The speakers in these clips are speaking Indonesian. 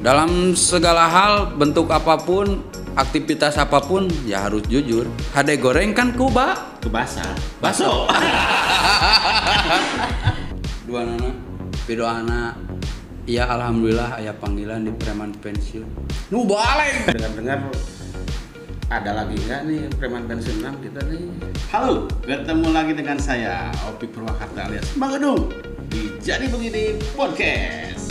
Dalam segala hal, bentuk apa pun, aktivitas apa pun, ya harus jujur. Hade goreng kan kuba. Ke basa. Baso. Dua anak, pido anak. Iya alhamdulillah ayah panggilan di preman pensiun. Nu balik. Dengar-dengar ada lagi nggak nih preman pensiun 6 kita nih? Halo, ketemu lagi dengan saya Opi Purwakarta alias Bang Gedung di Jadi Begini Podcast.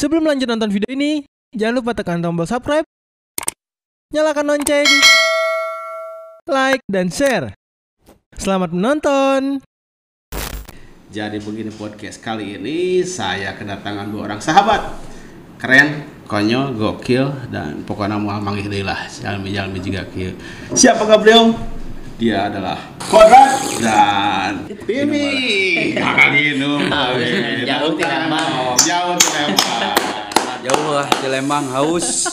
Sebelum lanjut nonton video ini, jangan lupa tekan tombol subscribe, nyalakan lonceng, like, dan share. Selamat menonton! Jadi Begini Podcast kali ini saya kedatangan dua orang sahabat keren, konyol, gokil dan pokoknya mau manggil deui lah jalmi jalmi juga kieu. Siapakah beliau? Dia adalah Konrad dan Timi. Kakak minum. Jauh ti Lembang. Jauh ti Di Lembang haus.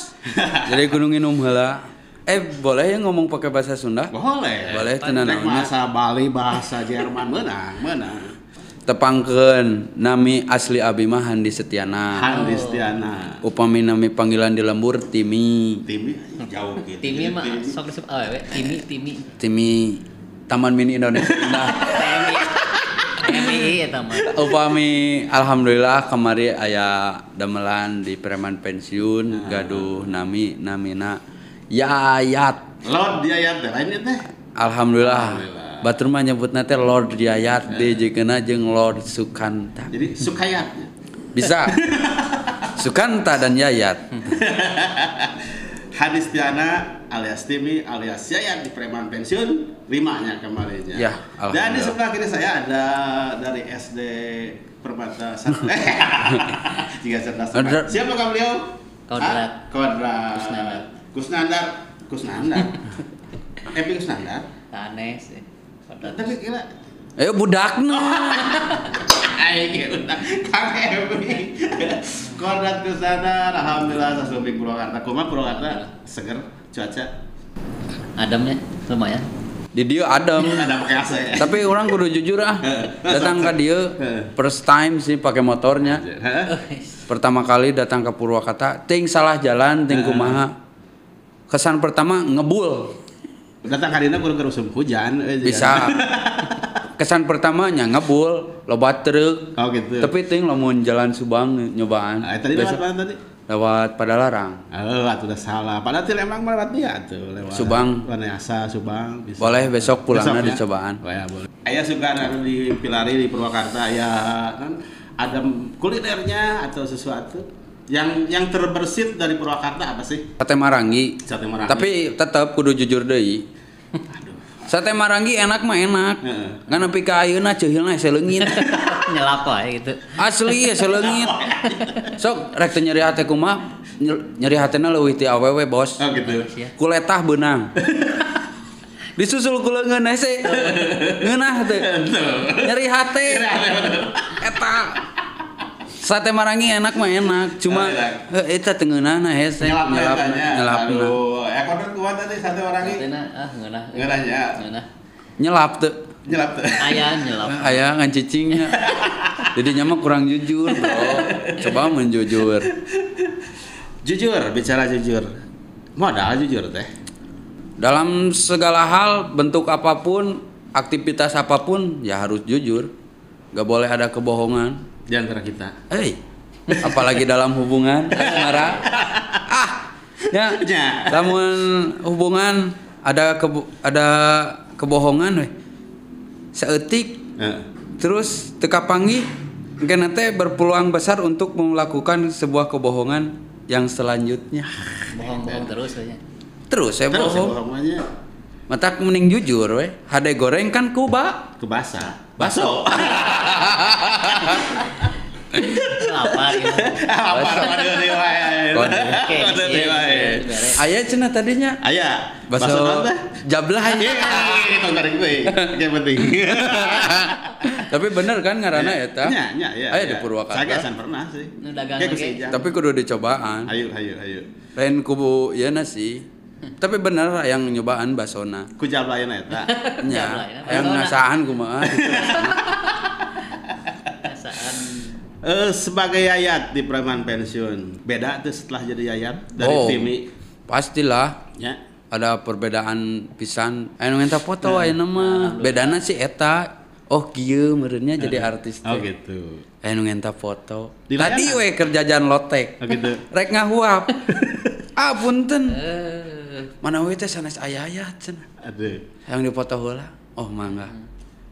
Jadi gunung minum heula. Eh boleh ya ngomong pakai bahasa Sunda? Boleh. Boleh, tenan bahasa Bali, bahasa Jerman menang, menang. Tepangkeun nami asli abi mah Handi Setiana. Handi Stiana. Upami nami panggilan di lembur Timi. Timi jauh gitu. Timi mah sok disebut awewe, Timi Timi. Timi Taman Mini Indonesia Indah. TMI eta mah. Upami alhamdulillah kemari aya damelan di preman pensiun gaduh nami namina Yayat. Lord dia ya teh lain teh. Alhamdulillah. Alhamdulillah. Batur mah nyebut nate Lord Yayat de jeung jeung Lord Sukanta. Jadi sukayat. Bisa. Sukanta dan Yayat. Hadi Stiana alias Timi alias Yayat di preman pensiun rimanya kemarinnya. Ya, Dan di sebelah kiri saya ada dari SD Permata Satu. Jika cerdas. Siapa kau beliau? Kodrat. Ah, Kodrat. Kusnandar. Kusnandar. Kusnandar. Epi Kusnandar. Aneh sih. Kodrat. Tapi kira Ayo budakna. Ayo kita Kang Epi Kodrat Kusnandar Alhamdulillah sasumping Purwakarta Kuma Purwakarta seger cuaca Adamnya lumayan. Di dia adem. ada pakai AC ya Tapi orang kudu jujur ah. Datang ke dia first time sih pakai motornya. Hah? Pertama kali datang ke Purwakarta, ting salah jalan, ting kumaha. Kesan pertama ngebul. datang kali ini kurang kerusum hujan eh, Bisa. Kesan pertamanya ngebul, loba truk. oh gitu Tapi ting lamun jalan Subang nyobaan. ah, tadi Besok tadi lewat Padalarang. oh atuh udah salah padahal ti emang lewat dia tuh lewat Subang. Vanessa Subang bisa. Boleh besok pulangnya ya? dicobaan. Oh, ya, boleh ayah suka ada di Pilari di Purwakarta ya kan ada kulinernya atau sesuatu yang yang terbersit dari Purwakarta apa sih Sate Marangi. Sate Marangi. Tapi tetap kudu jujur deui. Sate Marangi enak mah enak. Heeh. Ngan nepi ka ayeuna ceulna seleungit. Nyelap wae gitu. Asli ya seleungit. Sok rek teu nyeri hate kumaha? Ny- Nyeri hatena leuwih ti awewe, Bos. oh gitu Sia. Kuletah beunang. Disusul ku leungeun hese. Ngeunah teu. Nyeri hate. Eta. Sate Marangi enak mah enak, cuma eh, teu ngeunahna hese. nyelap Nyelap- nyelapnya nyelapna. aduh ya kodrat kuat tadi sate ah ngeunah. Ngeunahnya. Ngeunah. Nyelap teu. nyelap tuh Aya nyelap. Ayah ngan cicingnya. Jadi mah kurang jujur, Bro. Coba menjujur. jujur bicara jujur modal jujur teh Dalam segala hal, bentuk apa pun, aktivitas apa pun, ya harus jujur. Gak boleh ada kebohongan. Di antara kita Hei, apalagi dalam hubungan asmara. Ah, ya. Ya. Namun hubungan ada kebo- ada kebohongan weh. Seetik Heeh. terus teka panggih mungkin nanti berpeluang besar untuk melakukan sebuah kebohongan yang selanjutnya. Bohong-bohong terus aja. Terus saya terus ya bohong. Bohongannya Mata mending jujur weh. Hade goreng kan kuba. ke basa Baso. Apa gitu. apa Kode. Kode iya, iya. Ayah cenah tadinya. aya Baso jablah Iya, ya. itu tarik gue. Yang penting. Tapi bener kan ngaranna eta? Nya, nya, ya. Aya ya. di Purwakarta. Saya pernah sih. Nu dagang. Tapi kudu dicobaan. Ayo, ayo, ayo. Lain kubu ieu sih. Tapi bener yang nyobaan basona. Ku jablayan eta. Nya, yang ngasaan kumaha. Perasaan Eh sebagai yayat di preman pensiun. Beda tuh setelah jadi yayat dari Oh. Timi. Pastilah Ya. ada perbedaan pisan. Anu minta foto ayeuna mah. Bedana sih eta. Oh kieu meureunnya jadi artis Oh teh. gitu. Anu minta foto. Di Tadi we kerjaan lotek. Oh gitu. Rek ngahuap. ah punten. eh Mana we teh sanes cenah. Aduh. Yang dipoto heula. Oh mangga.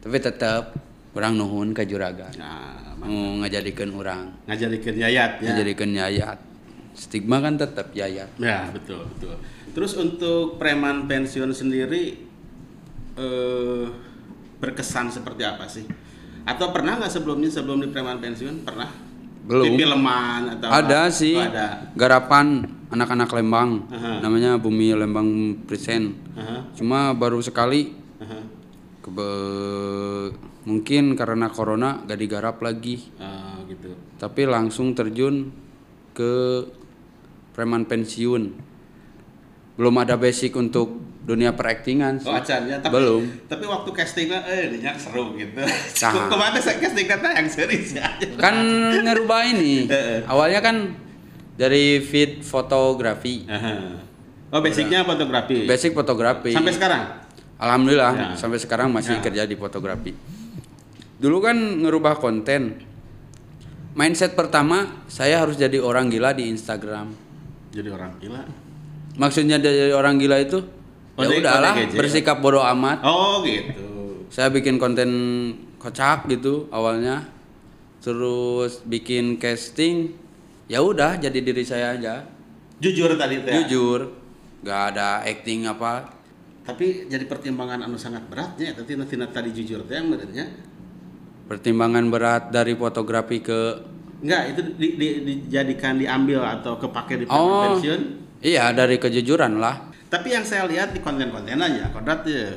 Tapi tetep kurang nuhun ka juragan. Nah, Mau ngajadikeun urang. ngajarikeun yayat ya. Ngajadikeun yayat. Stigma kan tetep yayat. Ya, betul, betul. Terus untuk preman pensiun sendiri eh berkesan seperti apa sih? Atau pernah nggak sebelumnya sebelum di preman pensiun pernah? Belum. Filman atau Ada apa? sih. Oh, ada. Garapan anak-anak Lembang. Aha. Namanya Bumi Lembang Present. Aha, Cuma baru sekali aha. kebe mungkin karena corona gak digarap lagi. Ah, gitu. Tapi langsung terjun ke preman pensiun. Belum ada basic untuk dunia peraktingan sih. Oh, acan ya. Tapi, Belum. Tapi waktu castingnya eh dinyak seru gitu. Nah. Ke mana saya casting kata yang serius ya? Kan ngerubah ini. Awalnya kan dari feed fotografi. Aha. Oh, basicnya fotografi. Basic fotografi. Sampai sekarang? Alhamdulillah Ya. sampai sekarang masih Ya. kerja di fotografi. Dulu kan ngerubah konten. Mindset pertama saya harus jadi orang gila di Instagram. Jadi orang gila. Maksudnya jadi orang gila itu Oh, ya udahlah bersikap bodoh amat. Oh, gitu. Saya bikin konten kocak gitu awalnya. Terus bikin casting ya udah jadi diri saya aja. Jujur tadi teh. Jujur. Gak ada acting apa. Tapi jadi pertimbangan anu sangat beratnya tapi nanti tadi jujur teh yang benernya. Pertimbangan berat dari fotografi ke Enggak, itu di, di- dijadikan diambil atau kepake di Oh. pensiun. Iya dari kejujuran lah. Tapi yang saya lihat di konten-konten aja, kodrat ya.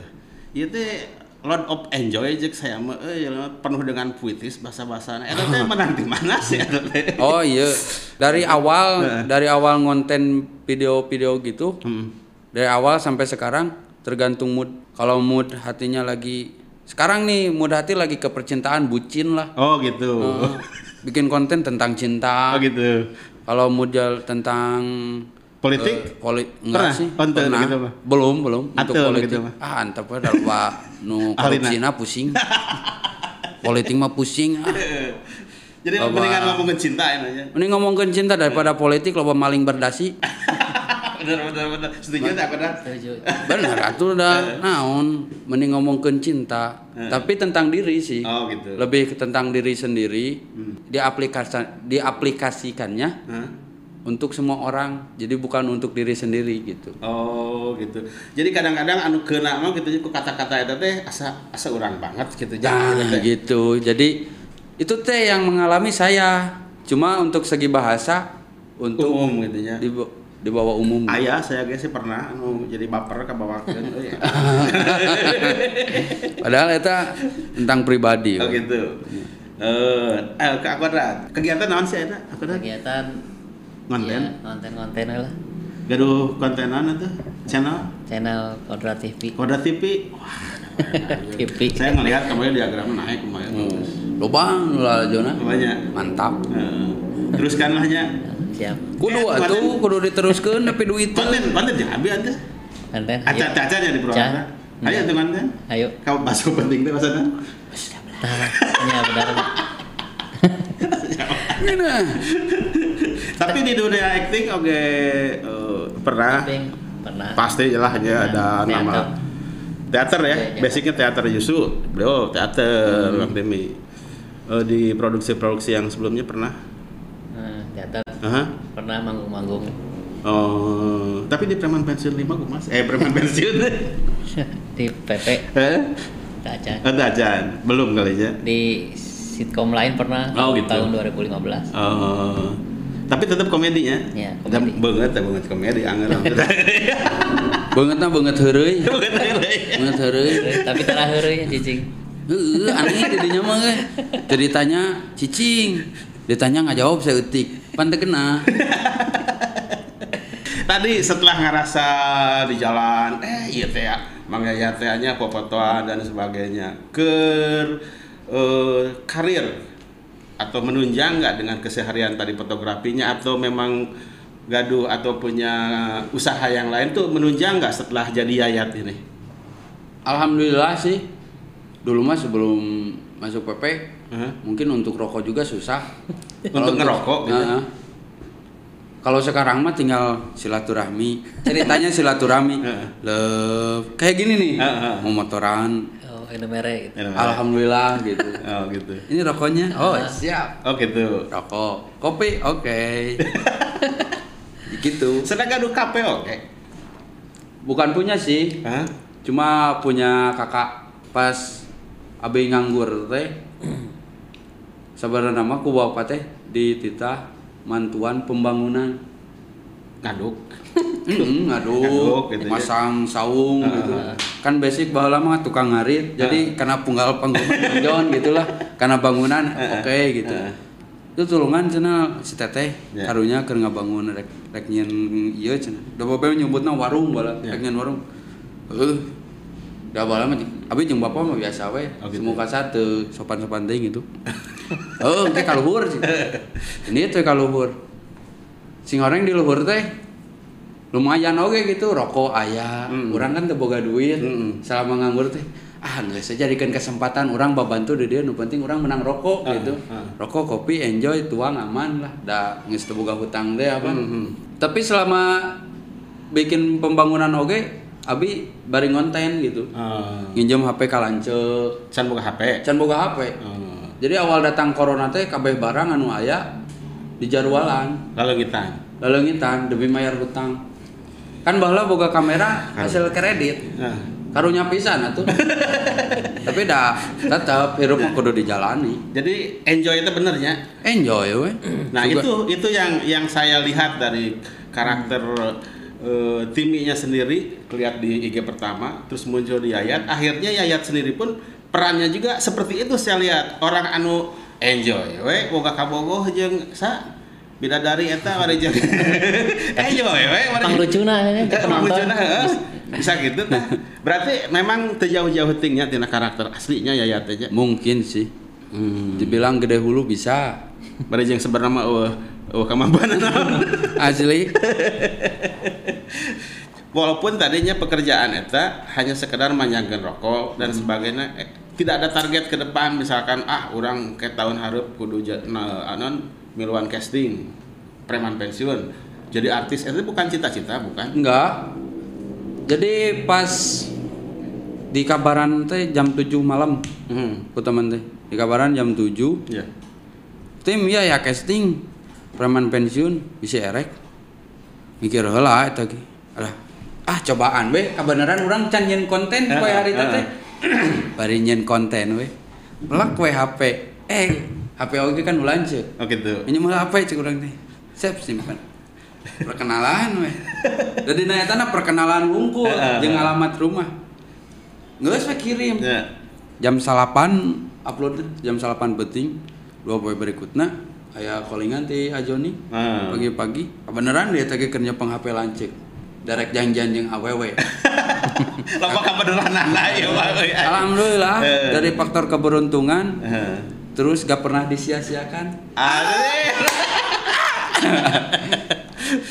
Itu lot of enjoy jek saya mah eh penuh dengan puitis bahasa-bahasana. Eta teh menang di mana sih eta teh? Oh iya, dari awal dari awal ngonten video-video gitu, Hmm. dari awal sampai sekarang tergantung mood. Kalau mood hatinya lagi sekarang nih mood hati lagi ke percintaan bucin lah. Oh gitu. Oh, bikin konten tentang cinta. Oh gitu. Kalau mood tentang Politik? eh, poli Pernah? enggak sih? Konten Pernah. gitu mah? Belum, belum untuk Atul politik. gitu mah? ah, antep we da loba nu Alina. korupsina pusing. politik mah pusing. Ah. Jadi Loba. mendingan ngomongin cinta ini aja. Mending ngomongin cinta daripada politik loba maling berdasi. bener bener bener. Setuju tak setuju Benar, atuh udah naon, mending ngomongin cinta, tapi tentang diri sih. Oh gitu. Lebih ke tentang diri sendiri, diaplikasi diaplikasikannya Hah? Untuk semua orang. Jadi bukan untuk diri sendiri gitu. Oh gitu. Jadi kadang-kadang anu kena mah gitu ku kata-kata eta teh asa asa urang banget gitu Nah, jangan teh. gitu. Jadi itu teh yang mengalami saya. Cuma untuk segi bahasa untuk Umum gitu ya. di, di bawah umum. Ayah saya geus sih pernah anu jadi baper ka bawakeun euy. Padahal itu tentang pribadi. Oh gitu. Eh, eh ke akuadrat. Kegiatan naon sih eta? Akuadrat. kegiatan Konten. ya, konten-konten lah Gaduh kontenan itu channel channel Kodrat TV Kodrat TV. Wah, TV saya ngelihat kemarin diagram naik kemarin. Hmm. Lobang lah Jona. Banyak. Mantap. Heeh. Teruskan lahnya. siap Kudu Eh, atuh konten. kudu diteruskeun tapi duit. Konten konten ya abi atuh. konten ayo Aca-aca nya di Purwakarta. Ca. Ayo tuh konten. ayo Kau bahasa penting teh maksudnya. Tah, ya benar. Tapi di dunia acting oke eh, pernah Tapi pernah pasti lah Nah, ada teater. nama teater ya, Teater. basicnya teater Yusu, beliau teater Hmm. Demi. Eh, di produksi-produksi yang sebelumnya pernah. Nah, teater Aha. pernah manggung-manggung Oh, tapi di preman pensiun lima gue mas, eh preman pensiun, di PP eh, Kaca ada aja, belum kali ya. di sitkom lain pernah Oh, gitu. tahun 2015 Oh, tapi tetap komedinya. Iya, Dan komedi. banget, ya, banget komedi, angin Banget na banget heureuy. Banget heureuy. tapi terakhir ya cicing Heeh, aneh jadinya mah ge. Jadi ditanya cicing, ditanya nggak jawab saya etik. Pan kena. Tadi setelah ngerasa di jalan, eh iya teh ya, mangga ya tehnya fotoan dan sebagainya. Ke eh, karir atau menunjang nggak dengan keseharian tadi fotografinya atau memang gaduh atau punya usaha yang lain tuh menunjang nggak setelah jadi yayat ini? Alhamdulillah sih. Dulu mah sebelum masuk PP, Hah? mungkin untuk rokok juga susah. Untuk ngerokok gitu? Kalau sekarang mah tinggal silaturahmi. Ceritanya silaturahmi. Love. Kayak gini nih. Heeh. Mau motoran. Oh, ini merek gitu. Alhamdulillah gitu. Oh gitu. Ini rokoknya. Oh, siap. Oh gitu. Rokok. Kopi, oke. gitu. Sedang gaduh kape oke. Bukan punya sih. Hah? Cuma punya kakak pas abe nganggur teh. Sabarana nama ku bapak teh di titah mantuan pembangunan. Ngaduk. Mm, Ngaduk ngaduk, gitu ya. masang saung gitu. Kan basic baheula mah tukang ngarit. Jadi karena punggal panggungan John gitulah. Karena bangunan oke gitu. Itu tulungan cenah si teteh Ya. karunya keur ngabangun rek rek nyen ieu cenah. Da bapak nyebutna warung bala, Ya. rek nyen warung. Heuh. Da bala mah abi jeung bapak mah biasa we. Oh, gitu. Semuka satu sopan-sopan teuing gitu. Oh, teh kaluhur sih. Ini teh kaluhur. Sing orang di luhur teh lumayan oke gitu rokok ayah Mm. orang kan teu boga duit Mm. selama nganggur teh ah nggak saya jadikan kesempatan orang babantu di dia nu penting orang menang rokok Ah, gitu ah. rokok kopi enjoy tuang aman lah da geus teu boga hutang deh apa Mhm. tapi selama bikin pembangunan oge abi bari ngonten gitu Oh. nginjem HP kalancek Can buka HP. can boga HP Oh. jadi awal datang corona teh kabeh barang anu aya dijarwalan Lalu kita. laleungitan demi mayar hutang kan baheula boga kamera hasil kredit. Nah. karunya pisan atuh. Tapi dah tetap hirup mah kudu dijalani. Jadi enjoy itu benernya. enjoy we Nah Juga- itu itu yang yang saya lihat dari karakter eh, timinya sendiri lihat di IG pertama terus muncul di Yayat. Akhirnya Yayat sendiri pun perannya juga seperti itu. Saya lihat orang anu enjoy we boga kabogoh jeung sa bidadari eta mari jeung enjoy we mari Panglucuna kan Eh, emang penonton. lucu nah, heeh. bisa gitu nah. Berarti memang terjauh-jauh tingnya tina karakter aslinya Yayat aja. mungkin sih Hmm. dibilang gede hulu bisa Bari jeung sebenarnya eueuh eueuh kemampuan asli Walaupun tadinya pekerjaan eta hanya sekedar manyangkeun rokok dan sebagainya, eh, tidak ada target ke depan misalkan ah orang ke tahun hareup kudu na, anon miluan casting preman pensiun. Jadi artis itu bukan cita-cita bukan? Enggak. Jadi pas di kabaran teh jam 7 malam hmm. ku teman teh. Di kabaran jam 7 ya tim ya ya casting preman pensiun bisa erek. Mikir heula eta ge. Alah ah cobaan we. Kabeneran urang can konten Ah, poe hari ah, teh bari nyeun konten we. Melak we HP eh HP oge kan ulah ceuk oh gitu. Ini mah HP cek urang teh siap simpan. Perkenalan we jadi na eta na perkenalan wungkul. Ah, ah, jeung ah. alamat rumah. Geus we kirim. Ya. Jam salapan upload jam salapan beting dua poe berikutnya. Aya callingan ti Ajoni Ah. pagi-pagi. Beneran dia tadi kerja peng HP lancik derek janjian jeung awewe Loba kabeneran lah ya alhamdulillah dari faktor keberuntungan. Terus gak pernah disia-siakan.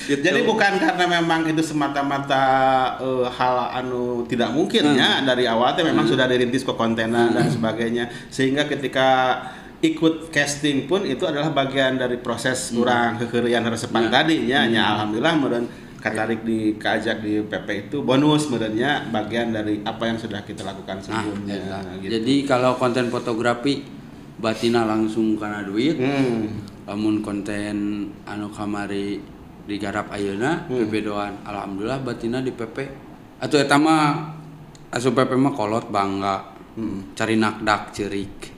Gitu. Jadi bukan karena memang itu semata-mata eh, hal anu tidak mungkin Hmm. ya dari awal teh memang sudah dirintis ke kontenan dan sebagainya sehingga ketika ikut casting pun itu adalah bagian dari proses kurang kekerian resepan Hmm. tadinya ya alhamdulillah kemudian katarik di keajak di PP itu bonus kemudiannya bagian dari apa yang sudah kita lakukan nah sebelumnya eta. gitu. jadi kalau konten fotografi batina langsung karena duit Hmm. lamun konten anu kamari digarap ayeuna Hmm. PP doan alhamdulillah batina di PP atuh eta mah asup PP mah kolot bangga Hmm. cari nakdak cerik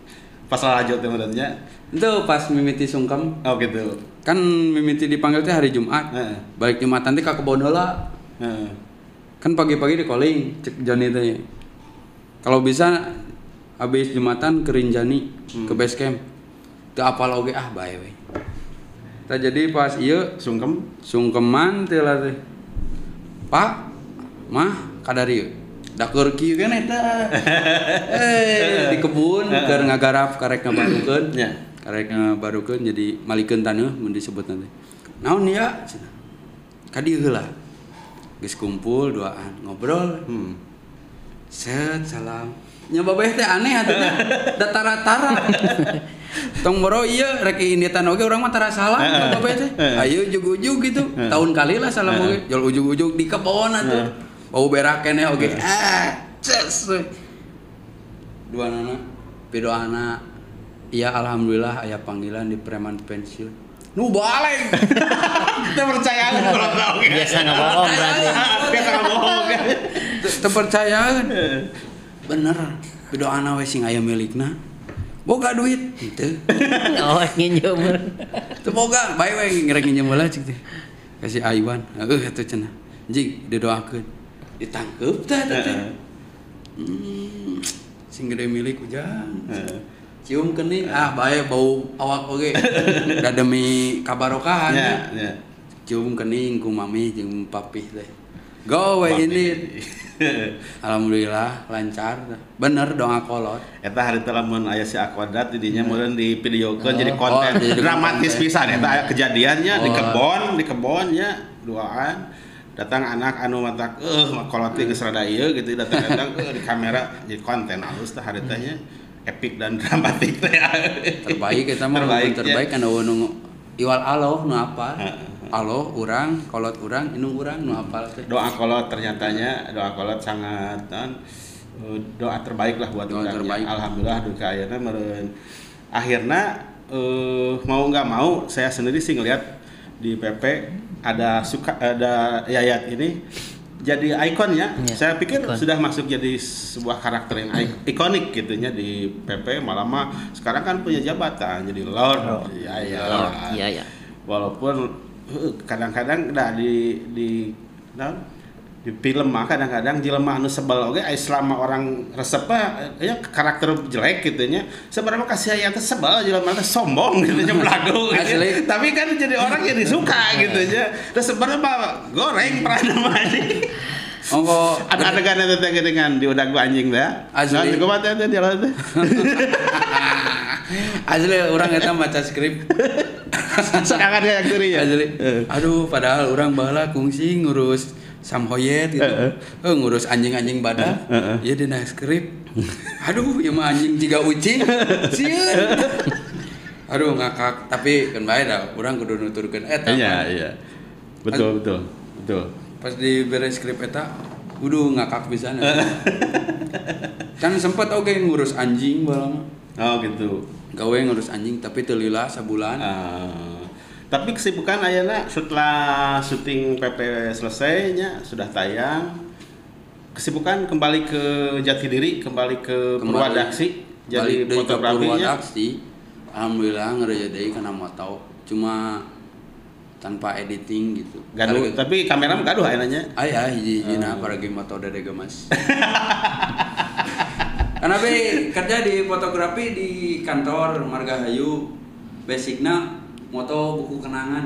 Pas lanjut kemudiannya itu pas mimiti sungkem oh gitu. kan mimiti dipanggil teh hari Jumat Heeh. balik Jumat nanti ke kebon heula Heeh. kan pagi-pagi di calling cek Joni teh kalau bisa habis jumatan ke Rinjani ke base camp. Teu apal oge ah bae we Tah jadi pas ieu Sungkem. sungkeman teh lah teh. Pak mah kadari ieu. Da keur kieu kan eta eh di kebun keur ngagarap karek ngabarukeun. Ya. karek ngabarukeun jadi malikeun taneuh mun disebut nanti. Naon ya cenah ka dieu heula geus kumpul duaan ngobrol. Hmm. set salam nya babeh teh aneh atuh teh. Da tara-tara tong boro iya rek inditan oge urang mah tara salam nya babeh teh. Ayo ujug-ujug gitu. Tahun kali lah salam oge jol ujug-ujug di kebon atuh. Bau berak keneh oge. Ah ces dua nana pido anak iya alhamdulillah aya panggilan di preman pensiun. Nu baleng. Kita percaya kalau tahu. Biasa nggak bohong berarti. Biasa nggak bohong kan. terpercayaan bener pido anak we sing aya milikna boga duit henteu Oh, nginjem. Teu boga, bae we ngerek nginjem cik teh. Kasih Aiwan, heuh atuh cenah. Jik didoakeun. Ditangkep teh teh. Hmm, sing gede milik ujang. Cium kening, ah bae bau awak oge. Da demi kabarokahan. Ya, ya. Cium kening ku mami jeung papih teh. Go we ini. Alhamdulillah lancar. Bener doa kolot. Eta hari lamun aya si Aquadat didinya meureun di videokeun Oh, jadi konten. oh, dramatis pisan eta aya kejadiannya di Oh. kebon, di kebonnya duaan. Datang anak anu matak eh koloti geus rada ieu gitu. Datang-datang eh, di kamera. Jadi konten halus teh hari teh nya epic dan dramatik teh. Terbaik kita mah Terbaik, terbaik, kan nu iwal aloh nu apa. Heeh. Aloh urang kolot urang inung urang nu apal teh doa kolot ternyatanya doa kolot sangat eh, doa terbaik lah buat Doa orangnya. terbaik. alhamdulillah duka ayeuna meureun akhirnya eh, mau nggak mau saya sendiri sih ngelihat di PP ada suka ada Yayat ini jadi ikonnya Iya, saya pikir ikon. sudah masuk jadi sebuah karakter yang ik- ikonik gitunya di PP malah mah sekarang kan punya jabatan jadi Lord ya ya Iya, iya. walaupun kadang-kadang dah di di naon, di film mah kadang-kadang jelema anu sebel oge aya selama orang resep ya karakter jelek gitu nya. Sebenarnya kasih aya teh sebel jelema teh sombong gitu nya belagu gitu. Tapi kan jadi orang jadi suka gitu nya. Terus sebenarnya goreng pernah mah ongko ada adegan itu teh dengan gua anjing teh? Asli. nah teh teh dia teh. Asli orang eta maca skrip serangan kayak teri ya? Asli aduh padahal orang baheula kungsi ngurus samhoyet gitu. Heeh. eh. Ngurus anjing-anjing badan Heeh. iya dina skrip. Aduh ya mah anjing jiga ucing sieun aduh ngakak. Tapi kan bae dah urang kudu nuturkeun eta iya iya. Betul betul betul. Pas di beres skrip eta kudu ngakak pisan kan sempat oke ngurus anjing balang oh gitu. Gawe ngurus anjing tapi teu lila sabulan. Ah, tapi kesibukan Ayana setelah syuting PP selesainya sudah tayang. Kesibukan kembali ke Jati Diri kembali ke Kembali- Purwadaksi jadi fotografinya. Purwadaksi alhamdulillah ngereja deui kana moto cuma tanpa editing gitu. Gaduh Karena- tapi kamera mah gaduh ayana Aya hiji hijina para game moto dede gemas. Karena be kerja di fotografi di kantor Margahayu. Basicnya moto buku kenangan.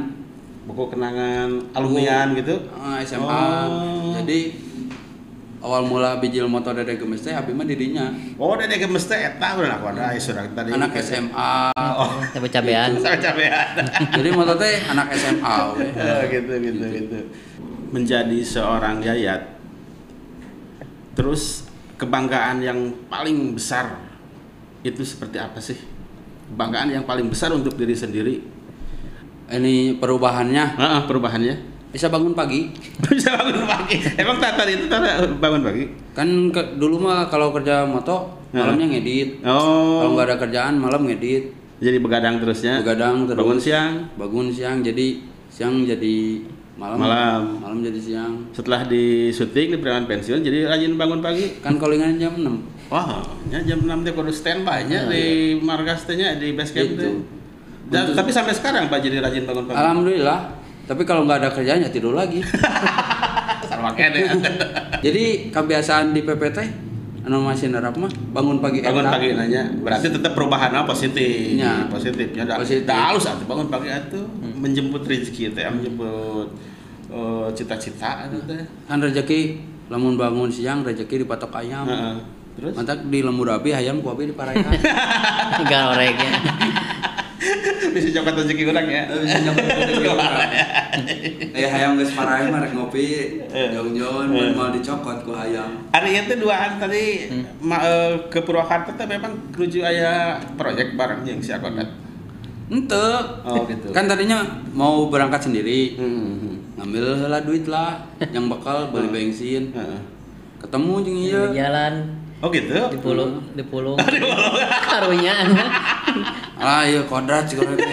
buku kenangan alumnian gitu Ah, SMA. Oh. Jadi awal mula bijil moto dede gemes teh abi mah didinya. oh dia gemes teh eta udah aku ada sudah tadi Anak SMA. oh Sampai cabean. sama cabean Jadi moto teh anak SMA we. Oh, gitu gitu gitu menjadi seorang yayat terus kebanggaan yang paling besar itu seperti apa sih kebanggaan yang paling besar untuk diri sendiri Ini perubahannya? Heeh, perubahannya. Bisa bangun pagi. bisa bangun pagi. Emang tata itu tata bangun pagi? Kan ke- dulu mah kalau kerja moto malamnya ngedit. Kalau oh nggak ada kerjaan malam ngedit. jadi begadang terusnya begadang terus. Bangun siang? Bangun siang jadi siang jadi malam. Malam. malam jadi siang. Setelah di syuting di preman pensiun jadi rajin bangun pagi? Kan callingan jam 6 Wah, nya jam 6 teh kudu standby nya di markas teh nya di base camp Gitu. teh. Dan, Untuk- tapi sampai sekarang Pak jadi rajin bangun pagi. alhamdulillah. Tapi kalau nggak ada kerjaan ya tidur lagi. Kene. jadi kebiasaan di PPT anu masih nerap mah bangun pagi bangun pagi nanya berarti tetap perubahan apa? Positif. Ya. positifnya dah Positif. dah halus atuh bangun pagi atuh menjemput rezeki teh. Menjemput eh, cita-cita atuh teh. Kan rezeki lamun bangun siang rezeki dipatok ayam. Heeh. terus? Mantak di lembur api ayam ku api di parayan Enggak oreknya. bisa coba rezeki orang. Ya? Eh hayam geus parayan mah rek ngopi. Jong-jong mun mau dicokot ku hayam hari itu duaan tadi ma, eh, ke Purwakarta teh memang keruju aya proyek bareng yang si Akodat ente oh gitu. Kan tadinya mau berangkat sendiri. Hmm. ngambil lah duit lah yang bakal beli bensin. Heeh. ketemu jeung ieu. Di jalan. Oh gitu? Di pulung di pulung karunya ah iya kodrat sih kodrat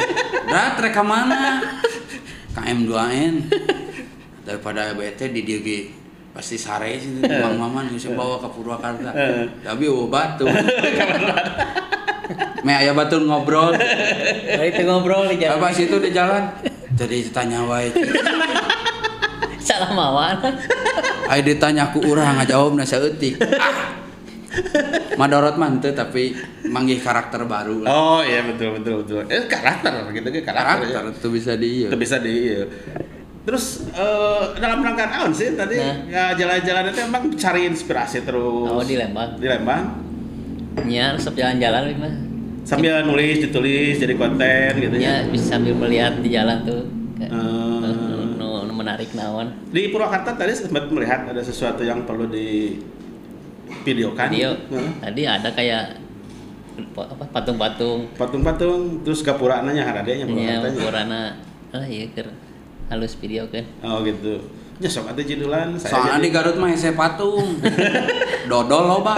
kodrat rek ka mana KM 2N daripada BT di ge pasti sare sih Bang Maman bisa bawa ke Purwakarta. Tapi oh batu. Me aya batu ngobrol. Itu ngobrol di jalan. Apa situ di jalan. Jadi ditanya wae salah mawan Ayo ditanya ku urang ngajawabna saeutik ah Madorot mah henteu tapi manggih karakter baru lah. oh iya betul betul betul eh karakter gitu kan karakter, karakter ya. itu bisa di itu bisa di iya. terus eh, dalam rangka naon sih tadi Nah. ya jalan-jalan itu emang cari inspirasi terus oh di Lembang di Lembang nya resep jalan-jalan gimana sambil nulis ditulis jadi konten gitu ya bisa sambil melihat di jalan tuh Kayak, Eh. nu- nu- nu menarik naon di Purwakarta tadi sempat melihat ada sesuatu yang perlu di videokan video. Heeh. tadi ada kayak pa- apa patung-patung. Patung-patung terus gapura nanya haradenya nya Purwakartanya warna ah iya ker. Halus video kan oh gitu. Ya sok ada judulan saya Soalnya jadi di Garut mah hese patung. Dodol loba.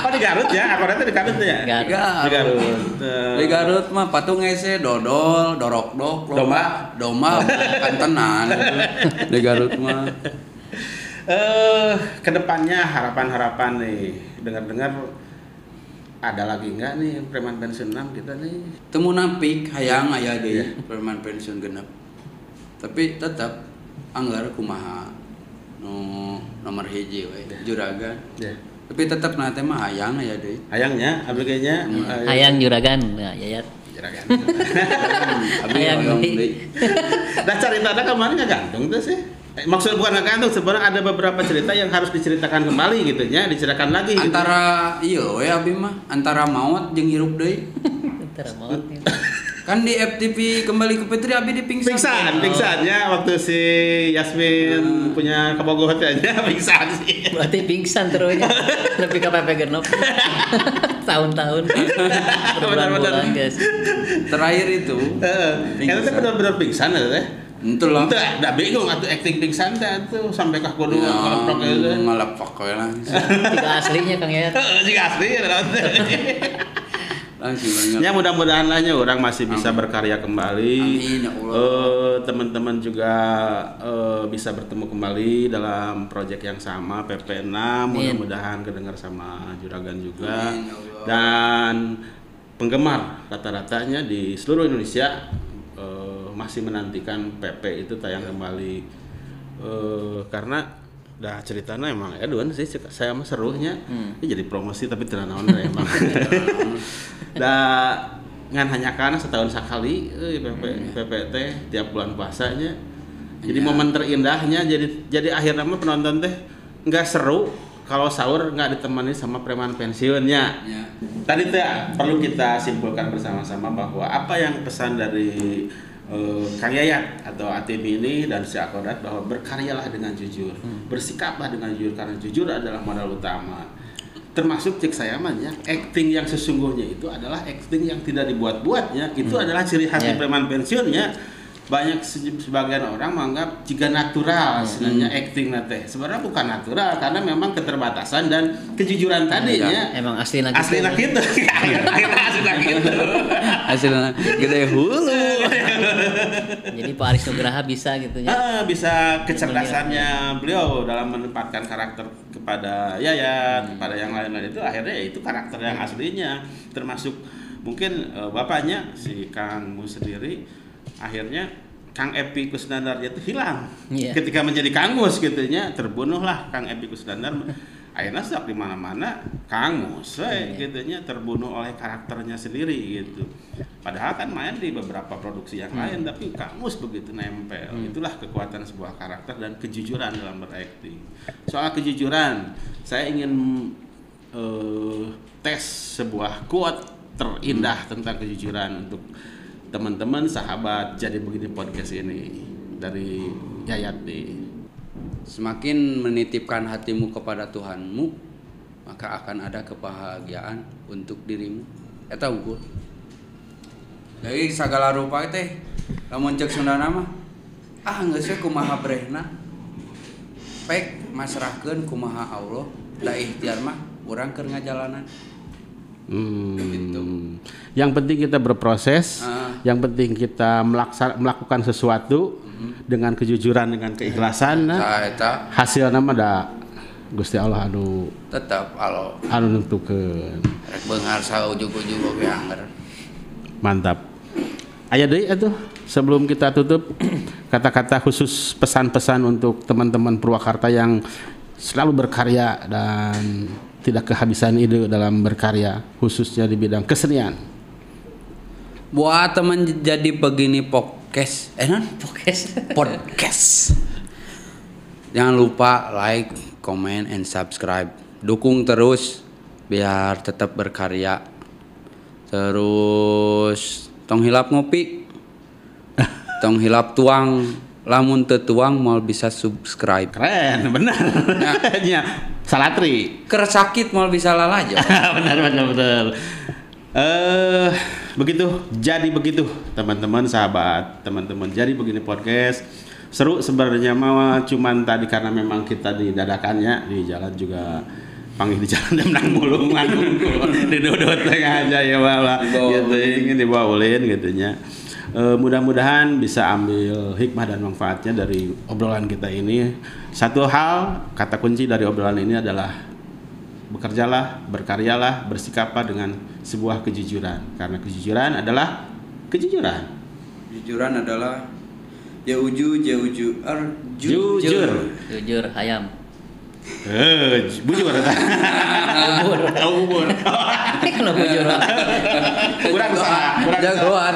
oh di Garut ya? Aku di Garut ya? Garut. di Garut. Di Garut mah patung hese dodol, dorok dok, loba, doma, kantenan. Di Garut mah. Eh ke depannya harapan-harapan nih dengar-dengar ada lagi nggak nih preman pensiun 6 kita nih Temu napik hayang aya deui perman pensiun genep. Tapi tetap anggar kumaha nu nomor hiji we juragan. ya Tapi tetap nanti mah hayang aya deui. hayangnya abg-nya eh, hayang juragan nah yayat juragan Hayang hayang deui. Nah cerita ada kemarin nggak gantung tuh sih. Eh, Maksudnya bukan nggak gantung, sebenarnya ada beberapa cerita yang harus diceritakan kembali gitu ya, diceritakan lagi. gitu. Antara iya we abi mah antara maut jeung hirup deui. Ntar mau Kan di FTV kembali ke Petri abi di pingsan. pingsan, pingsan ya waktu si Yasmin punya kebogohan aja pingsan sih. berarti pingsan terus lebih ke PP genep tahun-tahun berbulan-bulan guys Terakhir itu Heeh. Karena itu benar-benar pingsan ya teh. Itu lah. Itu udah bingung atau acting pingsan teh tuh sampai kah kudu Ya, ngeleprok gitu. ngelepak we langsung. tiga aslinya kang Yayat Heeh, Jika asli ya, Langsung. Ya mudah-mudahan lah ya orang masih bisa berkarya kembali. Amin, ya Allah. Eh, teman-teman juga eh, bisa bertemu kembali dalam proyek yang sama PP6. Amin. Mudah-mudahan kedengar sama Juragan juga. Amin, ya Allah. Dan penggemar rata-ratanya di seluruh Indonesia masih menantikan PP itu tayang kembali. Eh, karena dah ceritanya emang ya sih saya mah serunya. Ini jadi promosi tapi tidak naon emang. Dah ngan hanya karena setahun sekali eh, PP PPT tiap bulan puasanya jadi momen terindahnya jadi jadi akhirnya mah penonton teh nggak seru kalau sahur nggak ditemani sama preman pensiunnya Ya. Tadi teh perlu kita simpulkan bersama-sama bahwa apa yang pesan dari eh, Kang Yayat atau ATB ini dan si Akodat bahwa berkaryalah dengan jujur, bersikaplah dengan jujur karena jujur adalah modal utama. Termasuk cek saya mah ya, acting yang sesungguhnya itu adalah acting yang tidak dibuat-buatnya. Itu adalah ciri khas Ya. preman pensiunnya. Banyak se- sebagian orang menganggap jika natural sebenarnya acting teh. Sebenarnya bukan natural karena memang keterbatasan dan kejujuran tadi ya. emang asli lagi asli nak gitu akhirnya asli nak gitu Hasilnya gede hulu. jadi Pak Aris Nugraha bisa gitu ya? Ah, bisa kecerdasannya beliau dalam menempatkan karakter kepada Yayat kepada yang lain-lain. Itu akhirnya ya itu karakter yang aslinya. Termasuk mungkin eh, bapaknya si Kang Bu sendiri akhirnya Kang Epi Kusnandar itu hilang Iya. ketika menjadi Kang Mus gitu nya terbunuhlah Kang Epi Kusnandar akhirnya sok di mana-mana Kang Mus we, gitu nya terbunuh oleh karakternya sendiri gitu. Padahal kan main di beberapa produksi yang lain tapi Kang Mus begitu nempel. Itulah kekuatan sebuah karakter dan kejujuran dalam berakting. Soal kejujuran, saya ingin eh, tes sebuah quote terindah tentang kejujuran untuk teman-teman sahabat jadi begini podcast ini dari Yayati. Semakin menitipkan hatimu kepada Tuhanmu, maka akan ada kebahagiaan untuk dirimu. Eta unggul. Jadi segala rupa teh lamun cek Sundana mah ah geus we kumaha brehna. Pek masrahkeun kumaha Allah, da ikhtiar mah urang keur ngajalanan. Hmm. Gitu. Yang penting kita berproses, Ah. Yang penting kita melaksa- melakukan sesuatu dengan kejujuran, dengan keikhlasan. nah, Tah eta hasilnya mah da Gusti Allah anu tetap alo anu nentukeun. rek beunghar saujug-ujug oge anger. Mantap. Aya deui atuh sebelum kita tutup kata-kata khusus pesan-pesan untuk teman-teman Purwakarta yang selalu berkarya dan tidak kehabisan ide dalam berkarya khususnya di bidang kesenian. Buat teman jadi begini podcast, eh non Pokes. podcast. Jangan lupa like, comment, and subscribe. Dukung terus biar tetap berkarya. Terus tong hilap ngopi. Tong hilap tuang. Lamun teu tuang mau bisa subscribe. Keren, benar. Ya, Salatri. Ker sakit mau bisa lalajo. benar benar benar. Eh begitu, jadi begitu teman-teman sahabat, teman-teman. Jadi begini podcast seru sebenarnya mah cuman tadi karena memang kita didadakannya di jalan juga panggil di jalan dan menang mulu di dodot tengah aja ya malah Dibawa gitu ingin dibawa ulin. gitu nya Eh, mudah-mudahan bisa ambil hikmah dan manfaatnya dari obrolan kita ini. Satu hal kata kunci dari obrolan ini adalah bekerjalah, berkaryalah, bersikaplah dengan sebuah kejujuran. Karena kejujuran adalah kejujuran. Jujuran adalah jauju jauju er Jujur. Jujur ayam. Eh, bujur. Oh, bubur. Kalau bujur. Kurang salah, kurang Jagoan.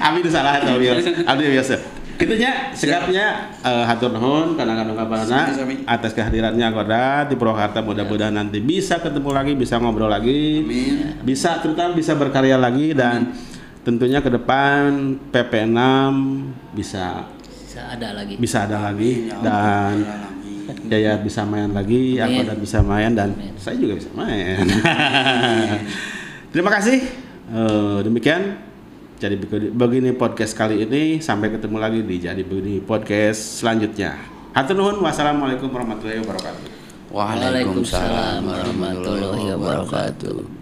Abi itu salah atau biasa. Abi biasa. Kitunya sikapnya eh, hatur nuhun kana kana kabarna Sami-sami. atas kehadirannya Koda di Purwakarta mudah-mudahan nanti bisa ketemu lagi, bisa ngobrol lagi. Amin. Bisa terutama bisa berkarya lagi dan tentunya ke depan PP6 bisa Bisa ada lagi. bisa ada lagi Ya dan Amin. Yaya bisa main lagi, Amin. aku dan bisa main dan Amin. saya juga bisa main. Terima kasih. Eh, demikian jadi begini- podcast kali ini sampai ketemu lagi di jadi begini podcast selanjutnya. Hatur. Wassalamualaikum warahmatullahi wabarakatuh. Waalaikumsalam warahmatullahi wabarakatuh.